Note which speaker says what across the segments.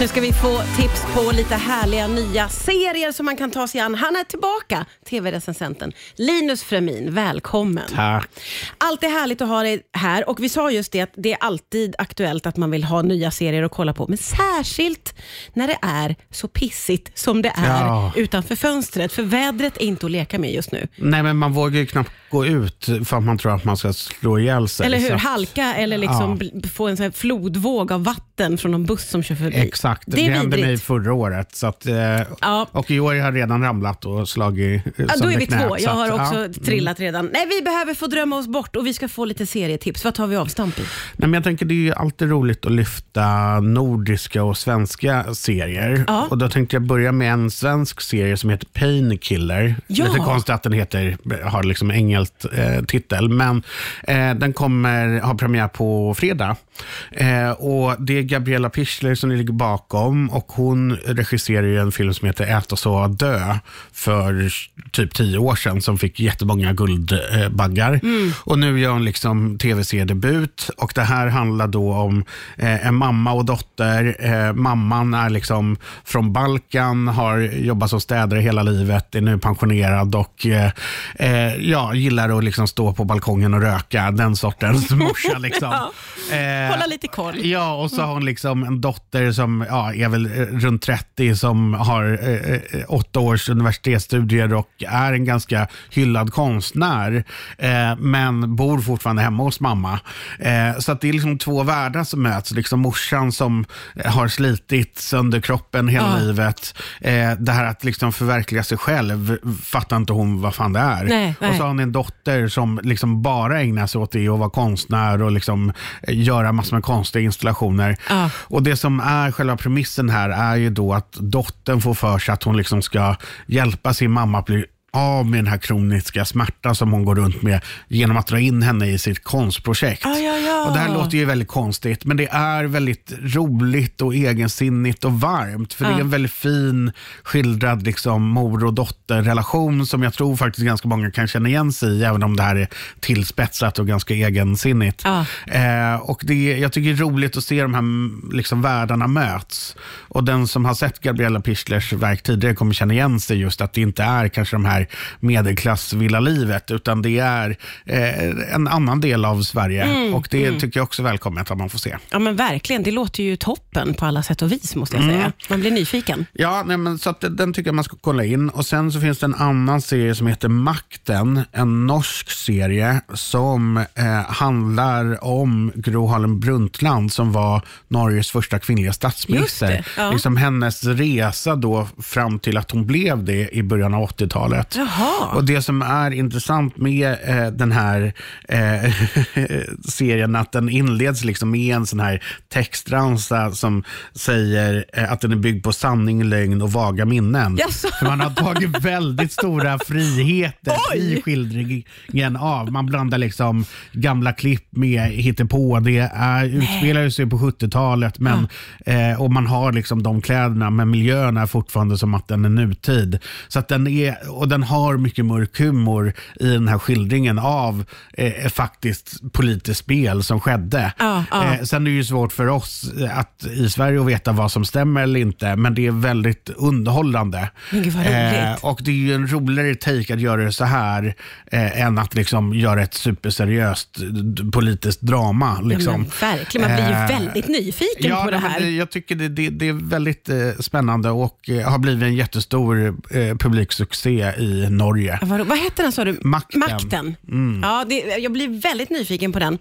Speaker 1: Nu ska vi få tips på lite härliga nya serier som man kan ta sig an. Han är tillbaka, tv-recensenten Linus Fremin. Välkommen.
Speaker 2: Tack.
Speaker 1: Alltid härligt att ha dig här och vi sa just det att det är alltid aktuellt att man vill ha nya serier att kolla på, men särskilt när det är så pissigt som det är
Speaker 2: Ja.
Speaker 1: utanför fönstret, för vädret är inte att leka med just nu.
Speaker 2: Nej, men man vågar ju knappt gå ut för att man tror att man ska slå ihjäl sig.
Speaker 1: Eller hur? Halka eller liksom bl- få en sån flodvåg av vatten från någon buss som kör förbi.
Speaker 2: Exakt, det,
Speaker 1: Det är
Speaker 2: hände mig förra året. Så att, eh,
Speaker 1: Ja.
Speaker 2: Och i år har jag redan ramlat och slagit eh,
Speaker 1: Ja, då är vi
Speaker 2: knät,
Speaker 1: två. Jag har
Speaker 2: att,
Speaker 1: också
Speaker 2: ja. Mm.
Speaker 1: trillat redan. Nej, vi behöver få drömma oss bort och vi ska få lite serietips. Vad tar vi avstamp i?
Speaker 2: Nej, men jag tänker det är alltid roligt att lyfta nordiska och svenska serier.
Speaker 1: Ja.
Speaker 2: Och Då tänkte jag börja med en svensk serie som heter Painkiller.
Speaker 1: Ja.
Speaker 2: Lite konstigt att den heter, har liksom engelskt eh, titel, men eh, den kommer ha premiär på fredag. Eh, och Det är Gabriella Pichler som ligger bakom och hon regisserar ju en film som heter Äta, sova, dö för typ tio år sedan som fick jättemånga guldbaggar. Och nu gör hon liksom tv-seriedebut och det här handlar då om eh, en mamma och dotter. Eh, mamman är liksom från Balkan, har jobbat som städare hela livet, är nu pensionerad och eh, eh, ja, gillar att liksom stå på balkongen och röka. Den sortens morsa. Liksom. Eh,
Speaker 1: Hålla lite koll.
Speaker 2: Ja, och så har hon liksom en dotter som ja, är väl eh, runt 30 som har eh, eh, åtta års universitetsstudier och är en ganska hyllad konstnär. Eh, men bor fortfarande hemma hos mamma. Eh, så att det är liksom två världar som möts. Liksom morsan som eh, har slitit sönder kroppen hela
Speaker 1: Ja.
Speaker 2: livet. Det här att liksom förverkliga sig själv fattar inte hon vad fan det är.
Speaker 1: Nej, nej.
Speaker 2: Och så har hon en dotter som liksom bara ägnar sig åt det och vara konstnär och liksom göra massor med konstiga installationer.
Speaker 1: Ja.
Speaker 2: Och Det som är själva premissen här är ju då att dottern får för sig att hon liksom ska hjälpa sin mamma att bli av med den här kroniska smärta som hon går runt med genom att dra in henne i sitt konstprojekt.
Speaker 1: Ja, ja, ja.
Speaker 2: Och Det här låter ju väldigt konstigt, men det är väldigt roligt och egensinnigt och varmt. För det
Speaker 1: Ja.
Speaker 2: är en väldigt fin skildrad liksom, mor och dotterrelation som jag tror faktiskt ganska många kan känna igen sig i, även om det här är tillspetsat och ganska egensinnigt.
Speaker 1: Ja.
Speaker 2: Eh, och det, jag tycker det är roligt att se de här liksom, världarna möts. Och den som har sett Gabriella Pichler's verk tidigare kommer känna igen sig just att det inte är kanske de här medelklassvilla-livet, utan det är eh, en annan del av Sverige.
Speaker 1: Mm,
Speaker 2: och det tycker jag också är välkommet att man får se.
Speaker 1: Ja, men verkligen. Det låter ju toppen på alla sätt och vis, måste jag
Speaker 2: Mm.
Speaker 1: säga. Man blir nyfiken.
Speaker 2: Ja, nej, men så den tycker jag man ska kolla in. Och Sen så finns det en annan serie som heter Makten, en norsk serie som eh, handlar om Gro Harlem Brundtland som var Norges första kvinnliga statsminister.
Speaker 1: Just det, ja.
Speaker 2: liksom hennes resa då fram till att hon blev det i början av 80-talet.
Speaker 1: Jaha.
Speaker 2: Och Det som är intressant med eh, den här eh, serien att den inleds liksom med en sån här textramsa som säger eh, att den är byggd på sanning, lögn och vaga minnen.
Speaker 1: Jaså?
Speaker 2: För man har tagit väldigt stora friheter
Speaker 1: Oj.
Speaker 2: i skildringen av. Man blandar liksom gamla klipp med hittepå. Det är, utspelar sig på 70-talet men, eh, och man har liksom de kläderna men miljön är fortfarande som att den är nutid. Så att den, är, och den har mycket mörk humor i den här skildringen av eh, faktiskt politiskt spel som skedde.
Speaker 1: Ja, ja.
Speaker 2: Eh, sen är det ju svårt för oss eh, att i Sverige att veta vad som stämmer eller inte, men det är väldigt underhållande.
Speaker 1: Roligt.
Speaker 2: och det är ju en roligare take att göra det så här eh, än att liksom göra ett superseriöst politiskt drama. Liksom.
Speaker 1: Ja, verkligen. Man blir ju
Speaker 2: Eh,
Speaker 1: väldigt nyfiken
Speaker 2: ja,
Speaker 1: på det här.
Speaker 2: det- Jag tycker det, det, det är väldigt eh, spännande och eh, har blivit en jättestor eh, publiksuccé i Norge.
Speaker 1: Vad, vad hette den sa du?
Speaker 2: Makten. Mm.
Speaker 1: Makten. Ja, det, jag blir väldigt nyfiken på den.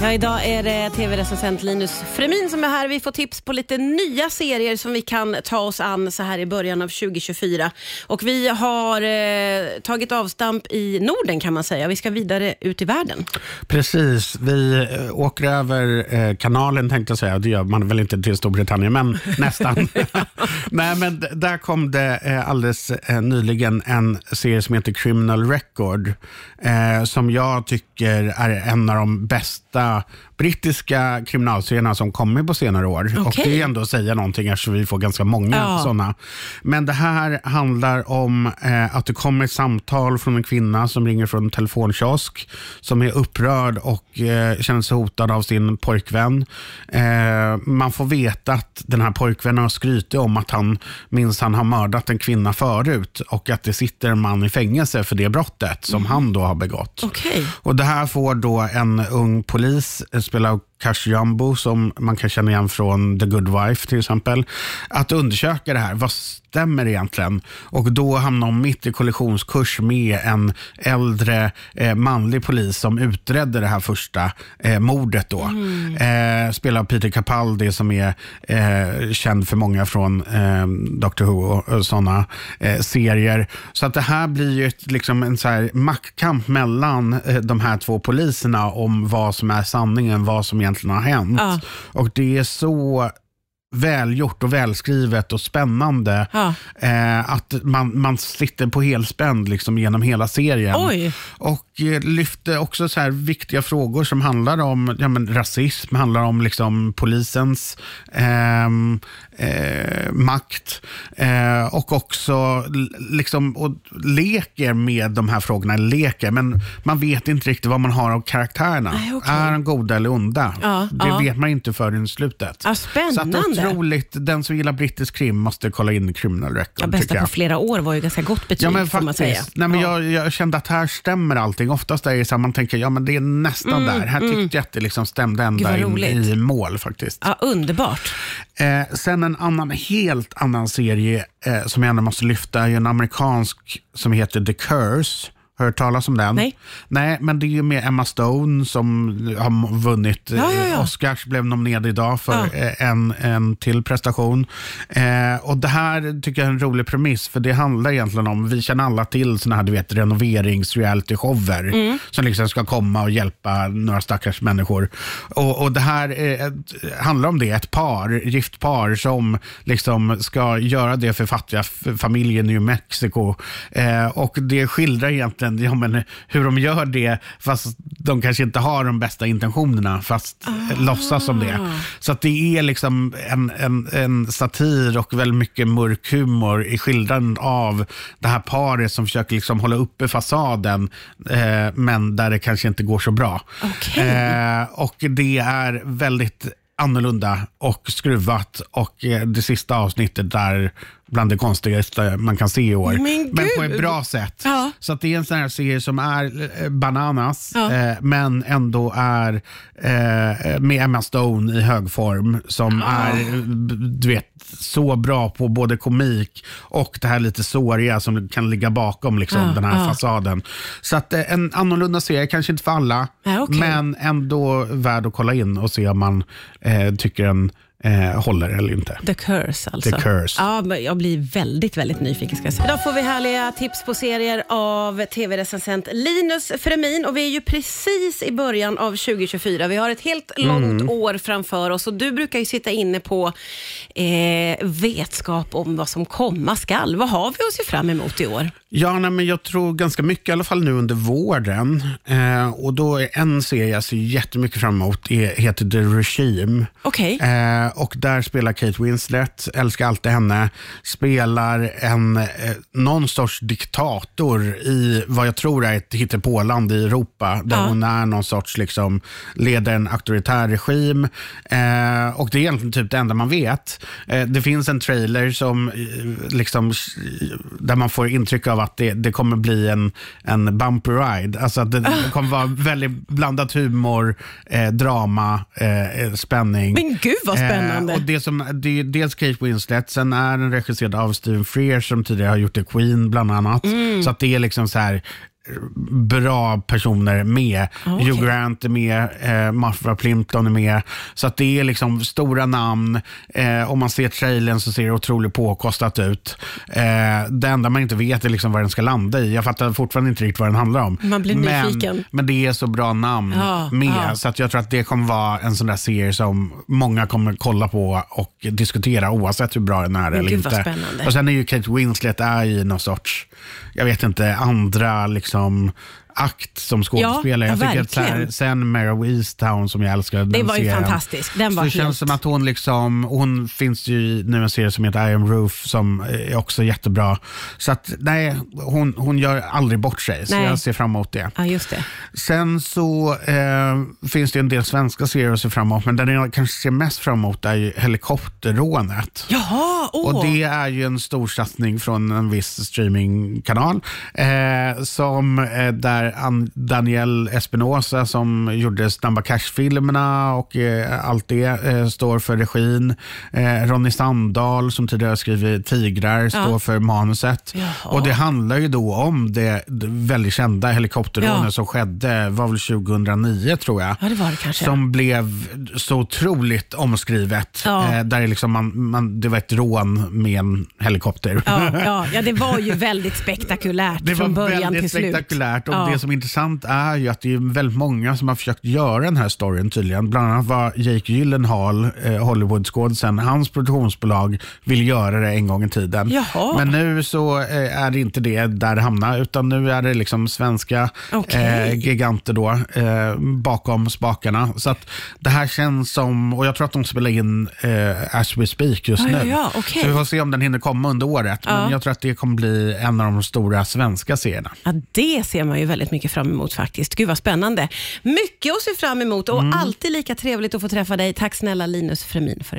Speaker 1: Ja, idag är det tv-recensent Linus Fremin som är här. Vi får tips på lite nya serier som vi kan ta oss an så här i början av 2024. Och vi har eh, tagit avstamp i Norden kan man säga. Vi ska vidare ut i världen.
Speaker 2: Precis, vi eh, åker över eh, kanalen tänkte jag säga. Det gör man väl inte till Storbritannien, men nästan. Nej, men där kom det eh, alldeles eh, nyligen en serie som heter Criminal Record, eh, som jag tycker är en av de bästa brittiska kriminalserierna som kommit på senare år. Och
Speaker 1: Okej.
Speaker 2: Det är ändå att säga någonting eftersom vi får ganska många
Speaker 1: Ja.
Speaker 2: sådana. Men det här handlar om eh, att det kommer ett samtal från en kvinna som ringer från en telefonkiosk som är upprörd och eh, känner sig hotad av sin pojkvän. Eh, man får veta att den här pojkvännen har skrytit om att han minns han har mördat en kvinna förut och att det sitter man i fängelse för det brottet som han då har begått.
Speaker 1: Okej.
Speaker 2: Och Det här får då en ung polis, eh, spelad av Kash Jumbo, som man kan känna igen från The Good Wife till exempel, att undersöka det här. Vad stämmer egentligen? Och då hamnar hon mitt i kollisionskurs med en äldre eh, manlig polis som utredde det här första eh, mordet. Då. Eh, spelad av Peter Capaldi som är eh, känd för många från eh, Doctor Who och, och sådana eh, serier. Så att det här blir ju ett, liksom en så här maktkamp mellan eh, de här två poliserna om vad som är sanningen, vad som egentligen har hänt.
Speaker 1: Ja.
Speaker 2: Och det är så välgjort och välskrivet och spännande
Speaker 1: Ja.
Speaker 2: eh, att man, man sitter på helspänn liksom genom hela serien.
Speaker 1: Oj.
Speaker 2: Och eh, lyfte också så här viktiga frågor som handlar om ja, men rasism, handlar om liksom polisens ehm, eh, makt eh, och också liksom, och leker med de här frågorna. Leker, men man vet inte riktigt vad man har av karaktärerna.
Speaker 1: Nej, okej.
Speaker 2: Är de goda eller onda?
Speaker 1: Ja,
Speaker 2: det
Speaker 1: ja.
Speaker 2: vet man inte förrän i slutet.
Speaker 1: Ja, spännande.
Speaker 2: Att otroligt, den som gillar brittisk krim måste kolla in Criminal Record.
Speaker 1: Ja, bästa på flera år var ju ganska gott betyg
Speaker 2: Ja men
Speaker 1: får man säga.
Speaker 2: faktiskt. Nej, men
Speaker 1: Ja.
Speaker 2: jag, jag kände att här stämmer allting. Oftast är det så här, man tänker ja men det är nästan där. Här tyckte jag att det liksom stämde
Speaker 1: Mm,
Speaker 2: ända in
Speaker 1: roligt.
Speaker 2: i mål faktiskt.
Speaker 1: Ja, underbart.
Speaker 2: Eh, sen en annan, helt annan serie eh, som jag ändå måste lyfta är en amerikansk som heter The Curse. Hört talas om den?
Speaker 1: Nej.
Speaker 2: Nej, men det är ju med Emma Stone som har vunnit eh,
Speaker 1: Ja, ja, ja.
Speaker 2: Oscars, blev nominerad idag för eh, en, en till prestation. Eh, och Det här tycker jag är en rolig premiss, för det handlar egentligen om, vi känner alla till såna här du vet, renoverings-reality-shower
Speaker 1: Mm.
Speaker 2: som liksom ska komma och hjälpa några stackars människor. Och, och Det här är ett, handlar om det, ett par, gift par som liksom ska göra det för fattiga f- familjer i New Mexico. Eh, och Det skildrar egentligen ja, men hur de gör det fast de kanske inte har de bästa intentionerna fast ah. låtsas som det. Så att det är liksom en, en, en satir och väldigt mycket mörk humor i skildrandet av det här paret som försöker liksom hålla uppe fasaden eh, men där det kanske inte går så bra.
Speaker 1: Okej.
Speaker 2: Eh, och det är väldigt annorlunda och skruvat och eh, det sista avsnittet där bland det konstigaste man kan se i år.
Speaker 1: Men
Speaker 2: på ett bra sätt.
Speaker 1: Ja.
Speaker 2: Så att det är en sån här serie som är eh, bananas,
Speaker 1: Ja.
Speaker 2: eh, men ändå är eh, med Emma Stone i hög form som är eh, du vet, så bra på både komik och det här lite såriga som kan ligga bakom liksom,
Speaker 1: Ja,
Speaker 2: den här
Speaker 1: ja.
Speaker 2: fasaden. Så att eh, en annorlunda serie, kanske inte för alla,
Speaker 1: okej.
Speaker 2: men ändå värd att kolla in och se om man eh, tycker den eh, håller eller inte.
Speaker 1: The Curse alltså.
Speaker 2: The Curse.
Speaker 1: Ja, men jag blir väldigt, väldigt nyfiken. Ska jag säga. Idag får vi härliga tips på serier av tv-recensent Linus Fremin och vi är ju precis i början av 2024. Vi har ett helt långt
Speaker 2: Mm.
Speaker 1: år framför oss och du brukar ju sitta inne på eh, vetskap om vad som komma skall. Vad har vi att se fram emot i år?
Speaker 2: Ja, nej, men jag tror ganska mycket, i alla fall nu under våren. Eh, och då är en serie jag ser jättemycket fram emot, är, heter The Regime.
Speaker 1: Okej.
Speaker 2: Eh, och där spelar Kate Winslet, älskar alltid henne, spelar en, eh, någon sorts diktator i vad jag tror är ett hittepåland i Europa, där
Speaker 1: Ja.
Speaker 2: hon är någon sorts, liksom, leder en auktoritär regim. Eh, och det är egentligen typ det enda man vet. Eh, det finns en trailer som, eh, liksom, där man får intryck av att det, det kommer bli en, en bumpy ride. Alltså att det, det kommer vara väldigt blandat humor, eh, drama, eh, spänning.
Speaker 1: Men gud vad spännande.
Speaker 2: Eh, och det, som, det är dels Kate Winslet, sen är den regisserad av Stephen Frears som tidigare har gjort The Queen bland annat.
Speaker 1: Mm.
Speaker 2: Så att det är liksom så här eh, bra personer med.
Speaker 1: Okej.
Speaker 2: Hugh Grant är med, eh, Martha Plimpton är med. Så att det är liksom stora namn. Eh, om man ser trailern så ser det otroligt påkostat ut. Eh, det enda man inte vet är liksom vad den ska landa i. Jag fattar fortfarande inte riktigt vad den handlar om.
Speaker 1: Man blir
Speaker 2: men,
Speaker 1: nyfiken.
Speaker 2: Men det är så bra namn
Speaker 1: Ja,
Speaker 2: med.
Speaker 1: ja.
Speaker 2: Så att jag tror att det kommer vara en sån där serie som många kommer kolla på och diskutera oavsett hur bra den är eller
Speaker 1: gud,
Speaker 2: inte.
Speaker 1: spännande.
Speaker 2: Och sen är ju Kate Winslet är i någon sorts, jag vet inte, andra liksom liksom akt som skådespelare.
Speaker 1: Ja,
Speaker 2: jag tycker att så här, sen Mare of Easttown som jag älskar
Speaker 1: Det
Speaker 2: den
Speaker 1: var ju
Speaker 2: serien,
Speaker 1: fantastisk. Den var
Speaker 2: så det
Speaker 1: helt...
Speaker 2: känns som att hon liksom, hon finns ju i nu en serie som heter Iron Roof som är också jättebra. Så att nej, hon, hon gör aldrig bort sig. Så
Speaker 1: Nej.
Speaker 2: jag ser fram emot det.
Speaker 1: Ja, just det.
Speaker 2: Sen så eh, finns det en del svenska serier att se fram emot, men den jag kanske ser mest fram emot är ju Helikopterrånet.
Speaker 1: Jaha, åh.
Speaker 2: Och Det är ju en stor satsning från en viss streamingkanal. Eh, som, eh, där Daniel Espinosa som gjorde Snabba Cash-filmerna och eh, allt det eh, står för regin. Eh, Ronny Sandahl som tidigare skrivit Tigrar står för manuset.
Speaker 1: Jaha.
Speaker 2: Och Det handlar ju då om det, det väldigt kända helikopterrånet
Speaker 1: Ja.
Speaker 2: som skedde, var väl 2009 tror jag.
Speaker 1: Ja, det var det kanske.
Speaker 2: Som blev så otroligt omskrivet.
Speaker 1: Ja.
Speaker 2: Där det, liksom man, man, det var ett rån med en helikopter.
Speaker 1: Ja, ja, ja, det var ju väldigt spektakulärt
Speaker 2: Det var
Speaker 1: från början
Speaker 2: väldigt
Speaker 1: till slut.
Speaker 2: spektakulärt och
Speaker 1: Ja.
Speaker 2: Det som är intressant är ju att det är väldigt många som har försökt göra den här storyn tydligen. Bland annat var Jake Gyllenhaal, eh, Hollywoodskådisen, hans produktionsbolag vill göra det en gång i tiden.
Speaker 1: Jaha.
Speaker 2: Men nu så eh, är det inte det där det hamnar utan nu är det liksom svenska
Speaker 1: Okej.
Speaker 2: eh, giganter då eh, bakom spakarna. Så att det här känns som, och jag tror att de spelar in eh, as we speak just
Speaker 1: ja,
Speaker 2: nu.
Speaker 1: ja, okej.
Speaker 2: Så vi får se om den hinner komma under året. Men
Speaker 1: Ja.
Speaker 2: jag tror att det kommer bli en av de stora svenska serierna.
Speaker 1: Ja, det ser man ju väldigt mycket fram emot faktiskt. Gud vad spännande. Mycket att se fram emot och
Speaker 2: Mm.
Speaker 1: alltid lika trevligt att få träffa dig. Tack snälla Linus Fremin för